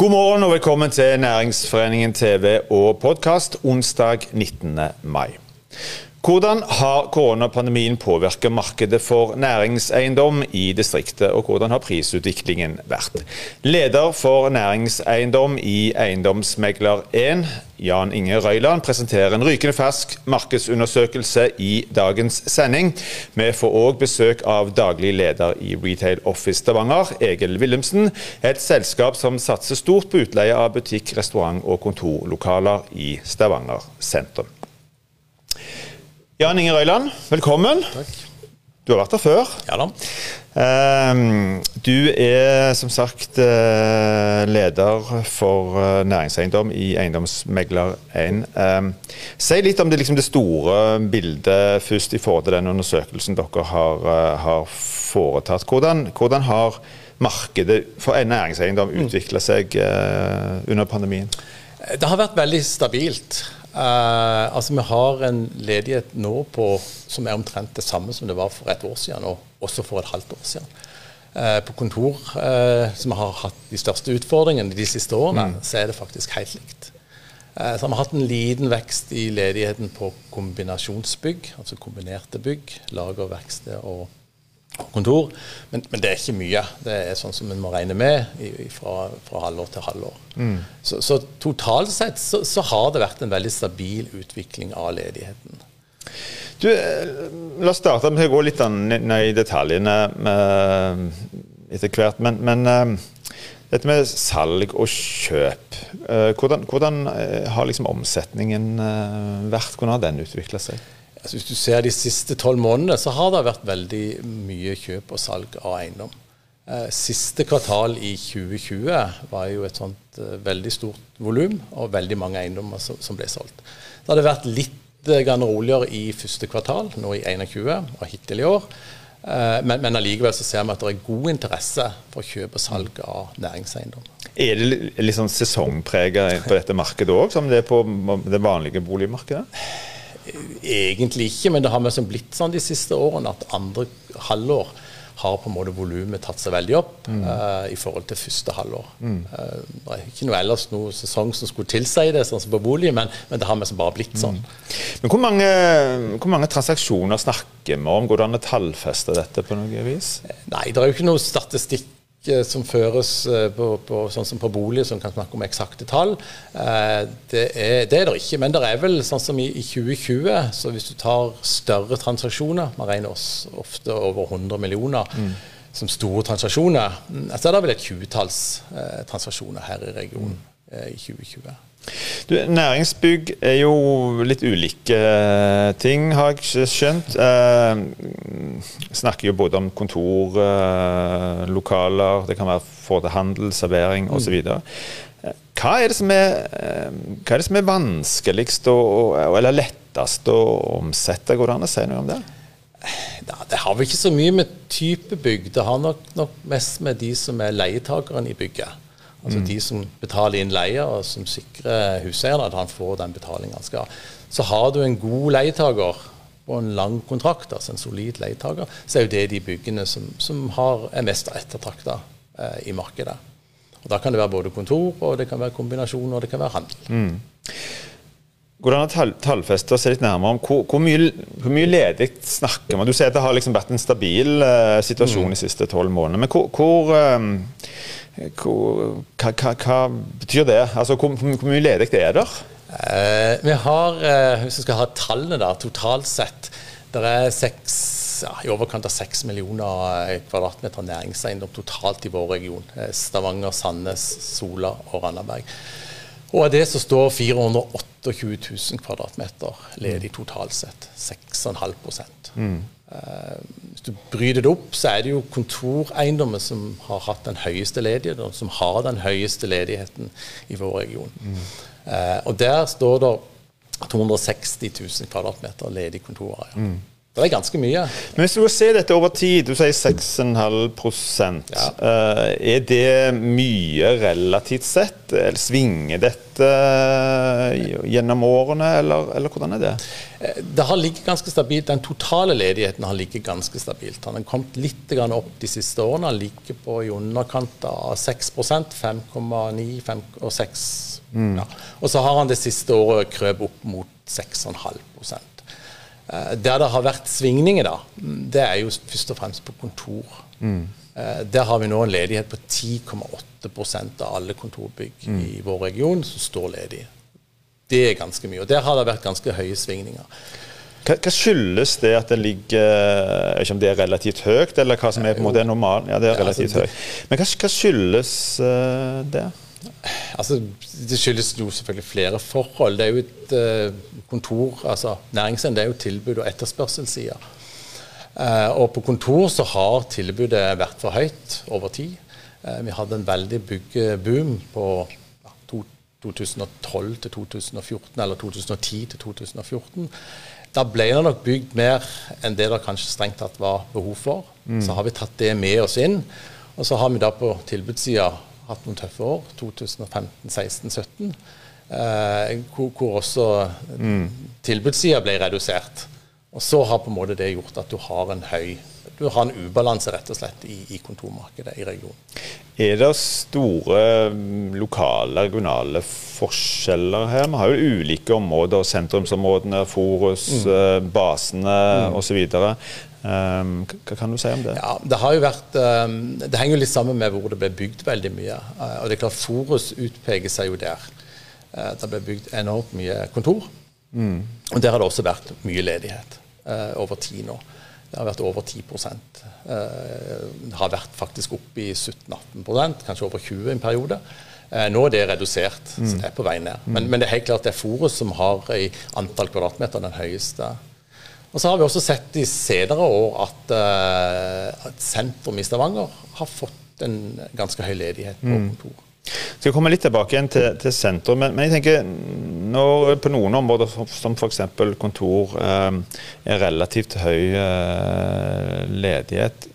God morgen og velkommen til Næringsforeningen TV og podkast onsdag 19. mai. Hvordan har koronapandemien påvirket markedet for næringseiendom i distriktet, og hvordan har prisutviklingen vært? Leder for næringseiendom i Eiendomsmegler1, Jan Inge Røyland, presenterer en rykende fersk markedsundersøkelse i dagens sending. Vi får òg besøk av daglig leder i Retail Office Stavanger, Egil Wilhelmsen, et selskap som satser stort på utleie av butikk, restaurant og kontorlokaler i Stavanger sentrum. Jan Inge Røyland, velkommen. Takk. Du har vært her før. Ja da. Ehm, du er som sagt eh, leder for eh, næringseiendom i Eiendomsmegler1. Ehm, si litt om det, liksom det, store bildet først i forhold til den undersøkelsen dere har, eh, har foretatt. Hvordan, hvordan, har markedet for næringseiendom utvikla seg under pandemien? Det har vært veldig stabilt. Uh, altså Vi har en ledighet nå på, som er omtrent det samme som det var for et år siden, og også for et halvt år siden. Uh, på kontor, uh, som har hatt de største utfordringene de siste årene, mm. så er det faktisk helt likt. så har vi hatt en liten vekst i ledigheten på kombinasjonsbygg, altså kombinerte bygg, lager, verksted og kontor. Men, men, det er ikke mye. Det er sånn som en må regne med i, fra, fra, halvår til halvår. Mm. Så, så, totalt sett så, så, har det vært en veldig stabil utvikling av ledigheten. Du, eh, La oss starte med å gå litt ned i detaljene uh, etter hvert. Men, men uh, dette med salg og kjøp, hvordan, hvordan har liksom omsetningen vært? Hvordan har den utvikla seg? Altså hvis du ser de siste tolv månedene, så har det vært veldig mye kjøp og salg av eiendom. Eh, siste kvartal i 2020 var jo et sånt eh, veldig stort volum, og veldig mange eiendommer som, ble solgt. Det hadde vært litt eh, roligere i første kvartal, nå i 2021 og hittil i år. Men, men allikevel så ser vi at det er god interesse for kjøp og salg av næringseiendom. Er det litt sånn sesongpreget på dette markedet òg, som det er på det vanlige boligmarkedet? Egentlig ikke, men det har liksom blitt sånn de siste årene at andre halvår har på en måte volumet tatt seg veldig opp mm. uh, i forhold til første halvår. Mm. Uh, det er ikke noe ellers noe sesong som skulle tilsi det, sånn som på bolig, men, men det har liksom bare blitt sånn. Mm. Men hvor mange, hvor mange, transaksjoner snakker vi om? Går det an å tallfeste dette på noe vis? Nei, det er jo ikke noe statistikk som føres eh, på, på, sånn som på bolig, som kan snakke om eksakte tall. Eh, det er, det er det ikke. Men det er vel sånn som i, i 2020, så hvis du tar større transaksjoner, man regner oss ofte over 100 millioner mm. som store transaksjoner, mm, så er det vel et tjuetalls eh, transaksjoner her i regionen mm. eh, i 2020. Du, næringsbygg er jo litt ulike eh, ting, har jeg skjønt. Eh, snakker jo både om kontor, eh, lokaler, det kan være for til handel, servering osv. Eh, hva, er det som er, eh, hva er det som er vanskeligst og, eller lettest å omsette? Går det an å si noe om det? Ja, det har vel ikke så mye med type bygg. Det har nok, nok mest med de som er leietakerne i bygget. Altså mm. de som betaler inn leie, og som sikrer huseieren at han får den betalingen han skal. Så har du en god leietaker og en lang kontrakt, altså en solid leietaker, så er jo det de byggene som, som har, er mest ettertrakta eh, i markedet. Og Da kan det være både kontor, og det kan være kombinasjon, og det kan være handel. Mm. Går det an å tallfeste og se litt nærmere om hvor, hvor, mye, hvor mye, ledig snakker man? Du sier at det har liksom vært en stabil eh, situasjon mm. de siste tolv månedene. Men hvor, hvor um, hva, hva, hva, betyr det? Altså, hvor, hvor mye ledig er det? Eh, vi har, eh, hvis vi skal ha tallene der, totalt sett, det er seks, ja, i overkant av 6 millioner eh, kvadratmeter næringseiendom totalt i vår region. Eh, Stavanger, Sandnes, Sola og Randaberg. Og av det så står 428 000 kvadratmeter ledig totalt sett. 6,5 mm. Uh, hvis du bryter det opp, så er det jo kontoreiendommer som har hatt den høyeste ledigheten, og som har den høyeste ledigheten i vår region. Mm. Uh, og der står det 260 000 kvadratmeter ledig kontorareal. Mm. Det er ganske mye. Men hvis du ser dette over tid, du sier 6,5 ja. Eh, er det mye relativt sett? Eller svinger dette eh, gjennom årene, eller, eller, hvordan er det? Eh, det har ligget ganske stabilt. Den totale ledigheten har ligget ganske stabilt. Den har kommet litt opp de siste årene. Den ligger på i underkant av 6 5,9 og 6 mm. ja. Og så har han det siste året krøpet opp mot 6,5 Eh, der det har vært svingninger, da, det er jo først og fremst på kontor. Mm. Der har vi nå en ledighet på 10,8% av alle kontorbygg mm. i vår region som står ledige. Det er ganske mye. Og der har det vært ganske høye svingninger. Hva, hva, skyldes det at det ligger Jeg vet ikke om det er relativt høyt, eller hva som er på en måte normalen? Ja, det er relativt altså, høyt. Men hva, hva skyldes uh, det? Altså, det skyldes jo selvfølgelig flere forhold. Det er jo et uh, kontor, altså Næringseiendom det er jo tilbud- og etterspørselssida. Uh, og på kontor så har tilbudet vært for høyt over tid. Uh, vi hadde en veldig byggeboom på ja, 2012 til 2014, eller 2010 til 2014. Da ble det nok bygd mer enn det det kanskje strengt tatt var behov for. Mm. Så har vi tatt det med oss inn. Og så har vi da på tilbudssida hatt noen tøffe år. 2015, 16, 17. Eh, hvor, hvor, også mm. tilbudssida ble redusert. Og så har på en måte det gjort at du har en høy du har en ubalanse rett og slett i, i kontormarkedet i regionen. Er det store mm, lokale, regionale forskjeller her? Vi har jo ulike områder, sentrumsområdene, Forus, mm. Eh, basene mm. osv. Um, hva kan du si om det? Ja, Det har jo vært, um, det henger jo litt sammen med hvor det ble bygd veldig mye. Uh, og det er klart Forus utpeker seg jo der. Uh, det ble bygd enormt mye kontor. Mm. Og der har det også vært mye ledighet uh, over tid nå. Det har vært over 10% Det har vært faktisk oppe i 17-18 kanskje over 20 i en periode. Nå er det redusert, mm. så det er på vei ned. Men, men, det er helt klart det er Forus som har i antall kvadratmeter den høyeste og så har vi også sett i senere år at, uh, at sentrum i Stavanger har fått en ganske høy ledighet på mm. kontor. Jeg skal komme litt tilbake igjen til, til sentrum, men, men, jeg tenker når på noen områder som f.eks. kontor eh, er relativt høy eh, ledighet,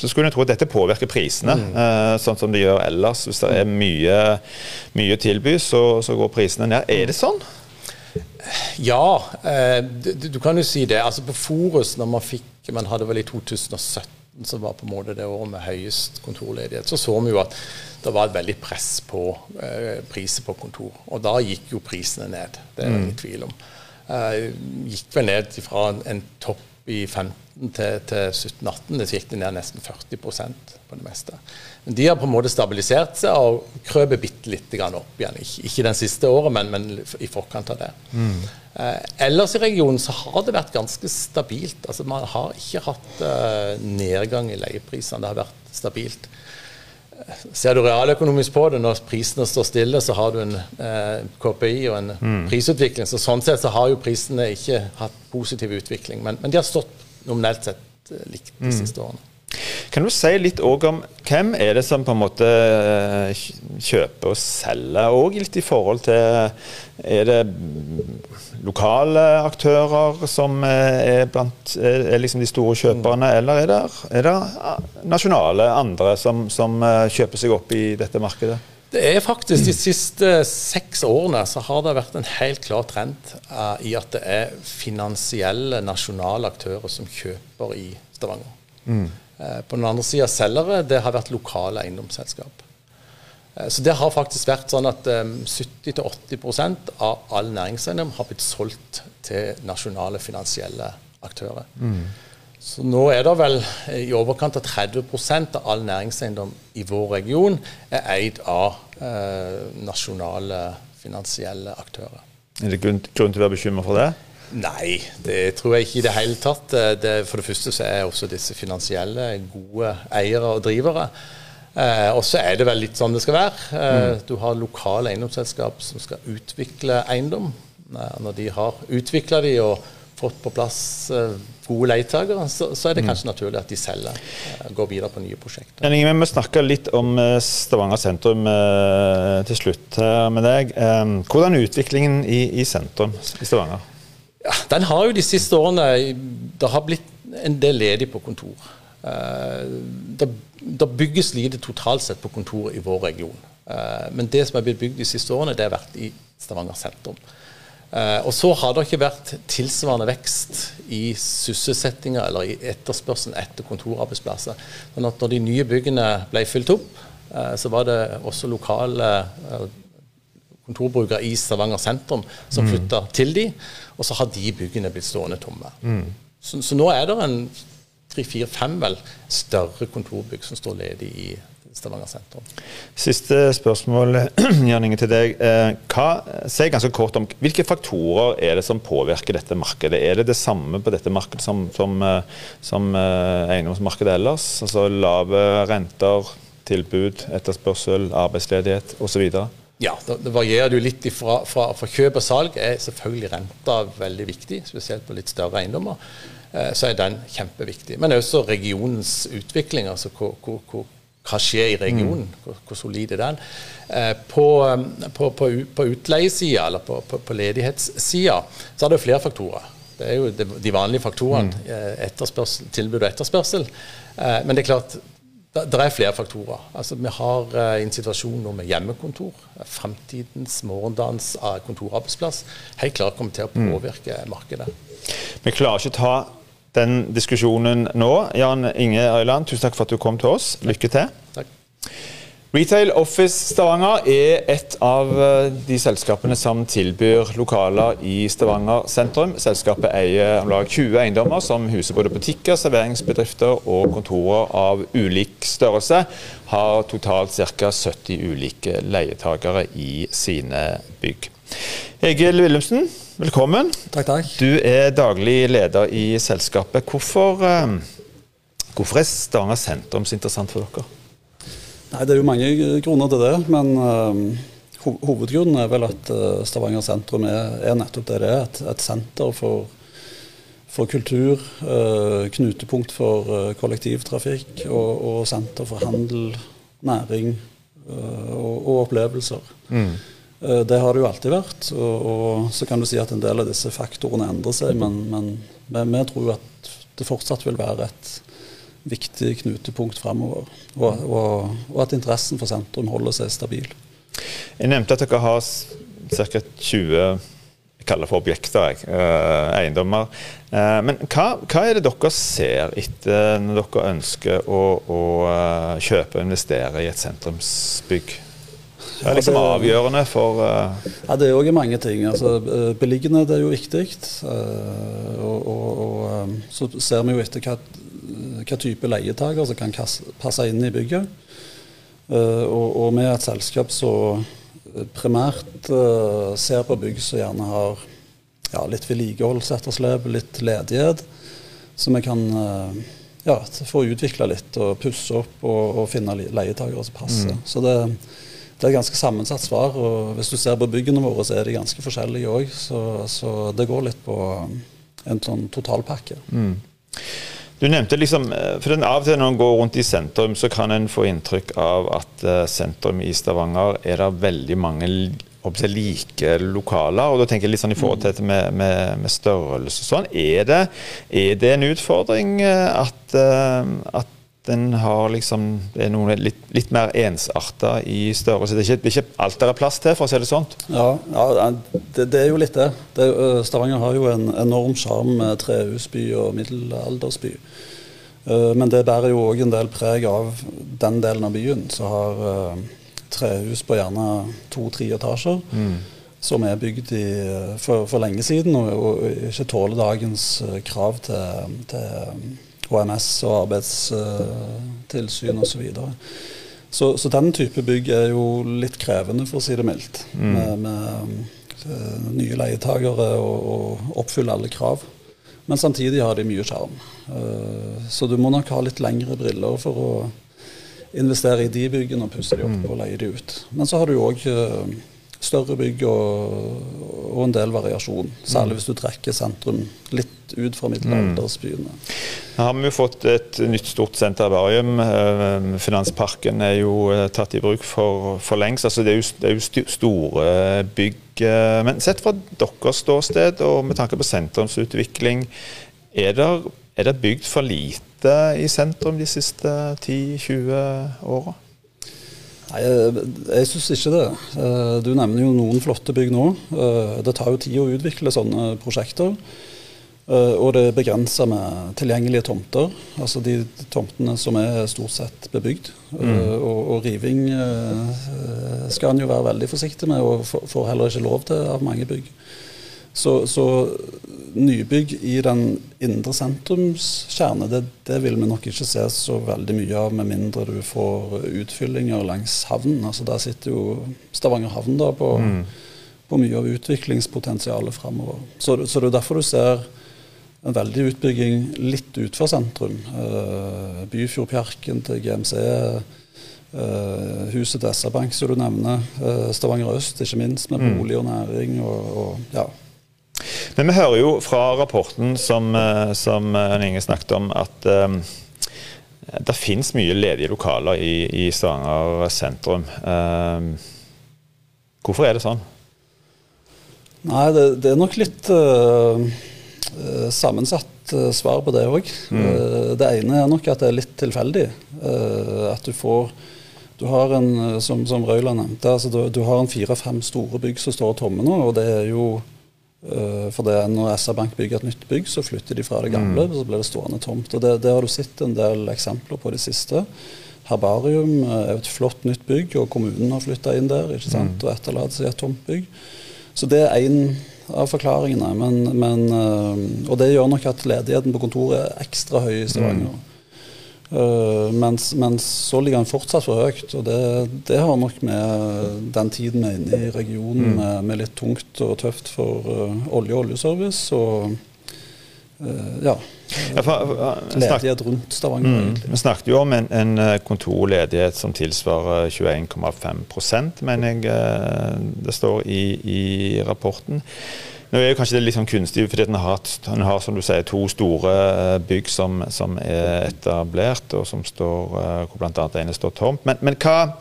så skulle jeg tro at dette påvirker prisene, mm. eh, sånn som det gjør ellers. Hvis det er mye, mye tilby, så, så går prisene ned. Er det sånn? Ja, eh, du, du, kan jo si det. Altså På Forus, når man fikk Man hadde vel i 2017 som var på en måte det året med høyest kontorledighet, så så vi jo at det var et veldig press på eh, priser på kontor. Og da gikk jo prisene ned. Det er det ingen mm. tvil om. Eh, gikk vel ned fra en, en topp i 15 til, til 17-18. Det gikk det ned nesten 40% på det meste. Men de har på en måte stabilisert seg og krøpet bitte litt opp igjen. Ikke, ikke den siste året, men, men, i forkant av det. Mm. Eh, ellers i regionen så har det vært ganske stabilt. Altså Man har ikke hatt eh, nedgang i leieprisene. Det har vært stabilt. Eh, ser du realøkonomisk på det, når prisene står stille, så har du en eh, KPI og en mm. prisutvikling. Så Sånn sett så har jo prisene ikke hatt positiv utvikling. Men, men de har stått nominelt sett eh, likt de mm. siste årene. Kan du si litt om hvem er det som på en måte eh, kjøper og selger, òg, litt i forhold til Er det lokale aktører som er, blant, er liksom de store kjøperne, eller er det, er det nasjonale andre som, som eh, kjøper seg opp i dette markedet? Det er faktisk De siste seks årene så har det vært en helt klar trend uh, i at det er finansielle nasjonale aktører som kjøper i Stavanger. Mm. Uh, på den andre sida selgere, det har vært lokale eiendomsselskap. Uh, så det har faktisk vært sånn at um, 70-80% av all næringseiendom har blitt solgt til nasjonale finansielle aktører. Mm. Så nå er det vel i overkant av 30% av all næringseiendom i vår region er eid av eh, nasjonale finansielle aktører. Er det grunn, grunn til å være bekymret for det? Nei, det tror jeg ikke i det hele tatt. Eh, det, for det første så er også disse finansielle gode eiere og drivere. Eh, og så er det vel litt sånn det skal være. Eh, mm. Du har lokale eiendomsselskap som skal utvikle eiendom. Når de har utvikla de og fått på plass eh, gode leietakere, så, så, er det mm. kanskje mm. naturlig at de selger. Eh, går videre på nye prosjekter. Vi må snakke litt om eh, Stavanger sentrum til slutt med deg. Hvordan er utviklingen i, i sentrum i Stavanger? Ja, den har jo de siste årene Det har blitt en del ledig på kontor. Det, det, bygges lite totalt sett på kontor i vår region. Men det som er blitt bygd de siste årene, det har vært i Stavanger sentrum. Uh, og så har det ikke vært tilsvarende vekst i sysselsettinga eller i etterspørselen etter kontorarbeidsplasser. Sånn at når de nye byggene ble fylt opp, eh, så var det også lokale eh, kontorbrukere i Stavanger sentrum som mm. flytta til de, og så har de byggene blitt stående tomme. Mm. Så, så, nå er det en tre-fire-fem større kontorbygg som står ledig i Stavanger sentrum. Siste spørsmål Jan Inge, til deg. Eh, hva, si ganske kort om Hvilke faktorer er det som påvirker dette markedet? Er det det samme på dette markedet som, som, eh, som eh, eiendomsmarkedet ellers? Altså lave renter, tilbud, etterspørsel, arbeidsledighet osv.? Ja, det, det varierer jo litt fra, fra, fra, kjøp og salg. er selvfølgelig renta veldig viktig, spesielt på litt større eiendommer. Så er den kjempeviktig. Men også regionens utvikling. altså hvor, hvor, hvor hva skjer i regionen, mm. hvor, hvor, solid er den. Eh, på, um, på, på, på utleiesida, eller på, på ledighetssida, så er det flere faktorer. Det er jo de vanlige faktorene. Mm. Eh, tilbud og etterspørsel. Eh, men det er klart, det, er flere faktorer. Altså, vi har en situasjon nå med hjemmekontor. Fremtidens, morgendagens kontorarbeidsplass. Helt klart kommer til å mm. påvirke mm. markedet. Vi klarer ikke å ta den diskusjonen nå. Jan Inge Øyland, tusen takk for at du kom til oss. Lykke til. Takk. Retail Office Stavanger er et av eh, de selskapene som tilbyr lokaler i Stavanger sentrum. Selskapet eier om lag 20 eiendommer som huser både butikker, serveringsbedrifter og kontorer av ulik størrelse. Har totalt ca. 70 ulike leietakere i sine bygg. Egil Willumsen, velkommen. Takk, takk. Du er daglig leder i selskapet. Hvorfor, eh, hvorfor er Stavanger sentrum så interessant for dere? Nei, Det er jo mange grunner til det. Men uh, hovedgrunnen er vel at uh, Stavanger sentrum er, er, nettopp det det er. Et, et senter for, for kultur. Uh, knutepunkt for kollektivtrafikk og, og, senter for handel, næring og, og, opplevelser. Mm. Eh, det har det jo alltid vært. Og, og, så kan du si at en del av disse faktorene endrer seg, men, men, vi tror at det fortsatt vil være et viktig knutepunkt framover. Og, og, og, at interessen for sentrum holder seg stabil. Jeg nevnte at dere har ca. 20 jeg kaller for objekter, jeg, eh, eiendommer. Eh, men hva, hva, er det dere ser etter når dere ønsker å, å kjøpe og investere i et sentrumsbygg? Det er liksom avgjørende for uh... Ja, Det er òg mange ting. Altså, eh, beliggenhet er jo viktig. Uh, og, og, og så ser vi jo etter hva, hva type leietaker som kan passe inn i bygget. Og, og er et selskap som primært ser på bygg som gjerne har ja, litt vedlikeholdsetterslep, litt ledighet. Så vi kan ja, få utvikla litt og pusse opp og, og finne leietakere som passer. Mm. Så det det er et ganske sammensatt svar. og Hvis du ser på byggene våre, så er de ganske forskjellige òg. Så, så, det går litt på en sånn totalpakke. Mm. Du nevnte liksom, eh, for den Av og til når en går rundt i sentrum, så kan en få inntrykk av at uh, sentrum i Stavanger er det veldig mange like lokaler. og da tenker jeg litt sånn i forhold til dette med, med, med størrelse sånn. Er det, er det, en utfordring eh, at, at den har liksom, det er noe litt, litt mer ensarta i størrelse. Det er ikke, ikke, alt det er plass til, for å si det sånn. Ja, ja det, det, er jo litt det. det er, Stavanger har jo en enorm sjarm med trehusby og middelaldersby. Men det bærer jo òg en del preg av den delen av byen som har trehus på gjerne to-tre etasjer. Mm. Som er bygd i, for, for, lenge siden og, og ikke tåler dagens krav til, til HMS og arbeidstilsyn osv. Så, så Så den type bygg er jo litt krevende, for å si det mildt. Mm. Med, med uh, nye leietagere og, og oppfylle alle krav. Men samtidig har de mye sjarm. Uh, så du må nok ha litt lengre briller for å investere i de byggene og pusse de opp mm. og leie de ut. Men så har du òg uh, større bygg og, og en del variasjon. Særlig hvis du trekker sentrum litt ut fra middelaldersbyene. Nå har vi jo fått et nytt stort senterbarium. Eh, Finansparken er jo eh, tatt i bruk for, for lengst. Altså det, er jo, det er jo store bygg. Eh, men sett fra deres ståsted og med tanke på sentrumsutvikling, er det, er det bygd for lite i sentrum de siste 10-20 åra? Nei, Jeg, jeg syns ikke det. Eh, du nevner jo noen flotte bygg nå. Eh, det tar jo tid å utvikle sånne prosjekter. Eh, og det er begrensa med tilgjengelige tomter. Altså de tomtene som er stort sett bebygd. Mm. Og, og, riving skal en jo være veldig forsiktig med, og får heller ikke lov til av mange bygg. Så, så nybygg i den indre sentrumskjerne, det, det, vil vi nok ikke se så veldig mye av, med mindre du får utfyllinger langs havnen. Altså Der sitter jo Stavanger havn da på, mm. på mye av utviklingspotensialet framover. Så, så, det er derfor du ser en veldig utbygging litt utenfor sentrum. Uh, Byfjordparken til GMC. Uh, huset til SR-Bank, som du nevner. Uh, Stavanger øst, ikke minst, med mm. bolig og næring. og, og ja, men vi hører jo fra rapporten som, eh, som eh, Inge snakket om, at um, det finnes mye ledige lokaler i, i Stavanger sentrum. Um, hvorfor er det sånn? Nei, det, det er nok litt uh, sammensatt uh, svar på det òg. Mm. Uh, det ene er nok at det er litt tilfeldig. at du får du har en, som, som Røyland nevnte, altså du, du har en fire-fem store bygg som står tomme nå. og det er jo for det, Når SR-Bank bygger et nytt bygg, så flytter de fra det gamle. Mm. Så blir det stående tomt. og det, det, har du sett en del eksempler på de siste. Herbarium er et flott nytt bygg, og kommunen har flytta inn der ikke sant? Mm. og etterlater seg et tomt bygg. Så det er én av forklaringene. Men, men, uh, og det gjør nok at ledigheten på kontoret er ekstra høy i Stavanger. Mm. Uh, mens, mens, så ligger den fortsatt for høyt. og det, det, har nok med den tiden vi er inne i regionen, mm. med, med, litt tungt og tøft for uh, olje og oljeservice. og uh, ja, ja for, ledighet rundt Stavanger. Mm, vi snakket jo om en, en kontorledighet som tilsvarer 21,5 mener jeg det står i, i rapporten. Nå er jo kanskje det litt sånn kunstig, fordi den har, den har som du sier, to store eh, bygg som, som er etablert, og som står, eh, hvor bl.a. ene står tomt. Men, men hva,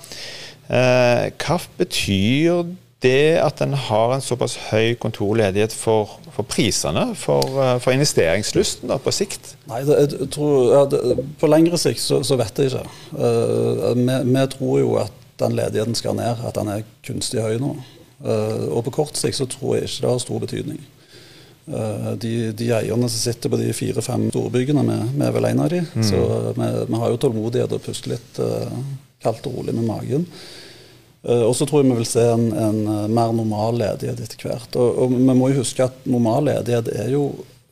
eh, hva, betyr det at en har en såpass høy kontorledighet for, for prisene, for, eh, for investeringslysten da, på sikt? Nei, det, jeg tror, ja, det, På lengre sikt så, så vet jeg ikke. Uh, vi, vi tror jo at den ledigheten skal ned, at den er kunstig høy nå. Uh, og på kort sikt så tror jeg ikke det har stor betydning. Uh, de, de, eierne som sitter på de fire-fem storbyggene, vi, er vel en av de. Mm. Så vi, vi, har jo tålmodighet og puster litt kaldt og rolig med magen. og så tror jeg vi vil se en, en mer normal ledighet etter hvert. Og, og, vi må jo huske at normal ledighet er jo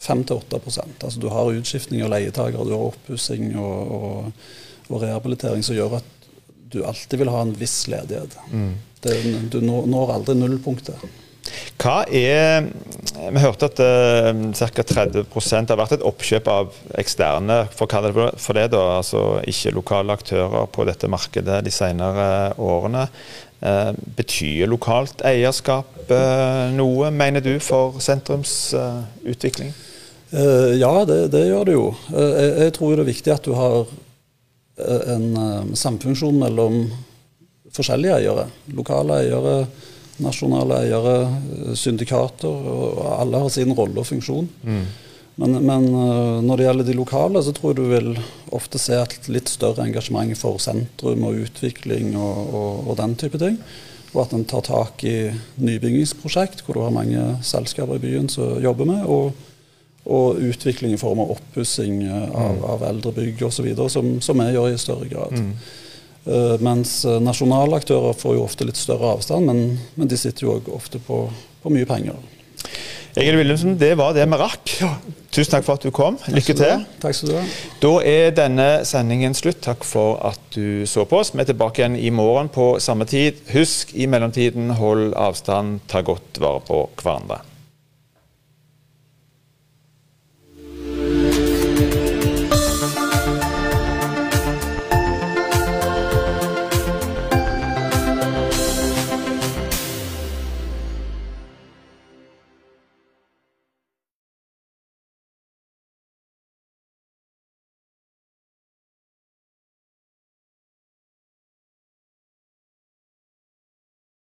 5-8 Altså Du har utskiftning av leietakere, du har oppussing og, og, og, rehabilitering som gjør at du alltid vil ha en viss ledighet. Mm. Det, du når aldri nullpunktet. Hva er Vi hørte at uh, ca. 30% har vært et oppkjøp av eksterne for, for det da, altså ikke lokale aktører på dette markedet de senere årene. Uh, betyr lokalt eierskap uh, noe, mener du, for sentrumsutvikling? Uh, ja, det, det, gjør det jo. Jeg, jeg, tror det er viktig at du har en samfunksjon mellom forskjellige eiere. Lokale eiere, nasjonale eiere, syndikater. og Alle har sin rolle og funksjon. Mm. Men, men, eh, når det gjelder de lokale, så tror jeg du vil ofte se et litt større engasjement for sentrum og utvikling og, og, og den type ting. Og at en tar tak i nybyggingsprosjekt, hvor du har mange selskaper i byen som jobber med. og og utvikling i form av oppussing av, mm. av eldre bygg osv., som, som vi gjør i større grad. Mm. Uh, mens eh, nasjonale aktører får jo ofte litt større avstand, men, men de sitter jo ofte på, på mye penger. Egil Wilhelmsen, det var det vi rakk. Tusen takk for at du kom. Lykke til. Takk skal du ha. Da er denne sendingen slutt. Takk for at du så på oss. Vi er tilbake igjen i morgen på samme tid. Husk i mellomtiden, hold avstand, ta godt vare på hverandre.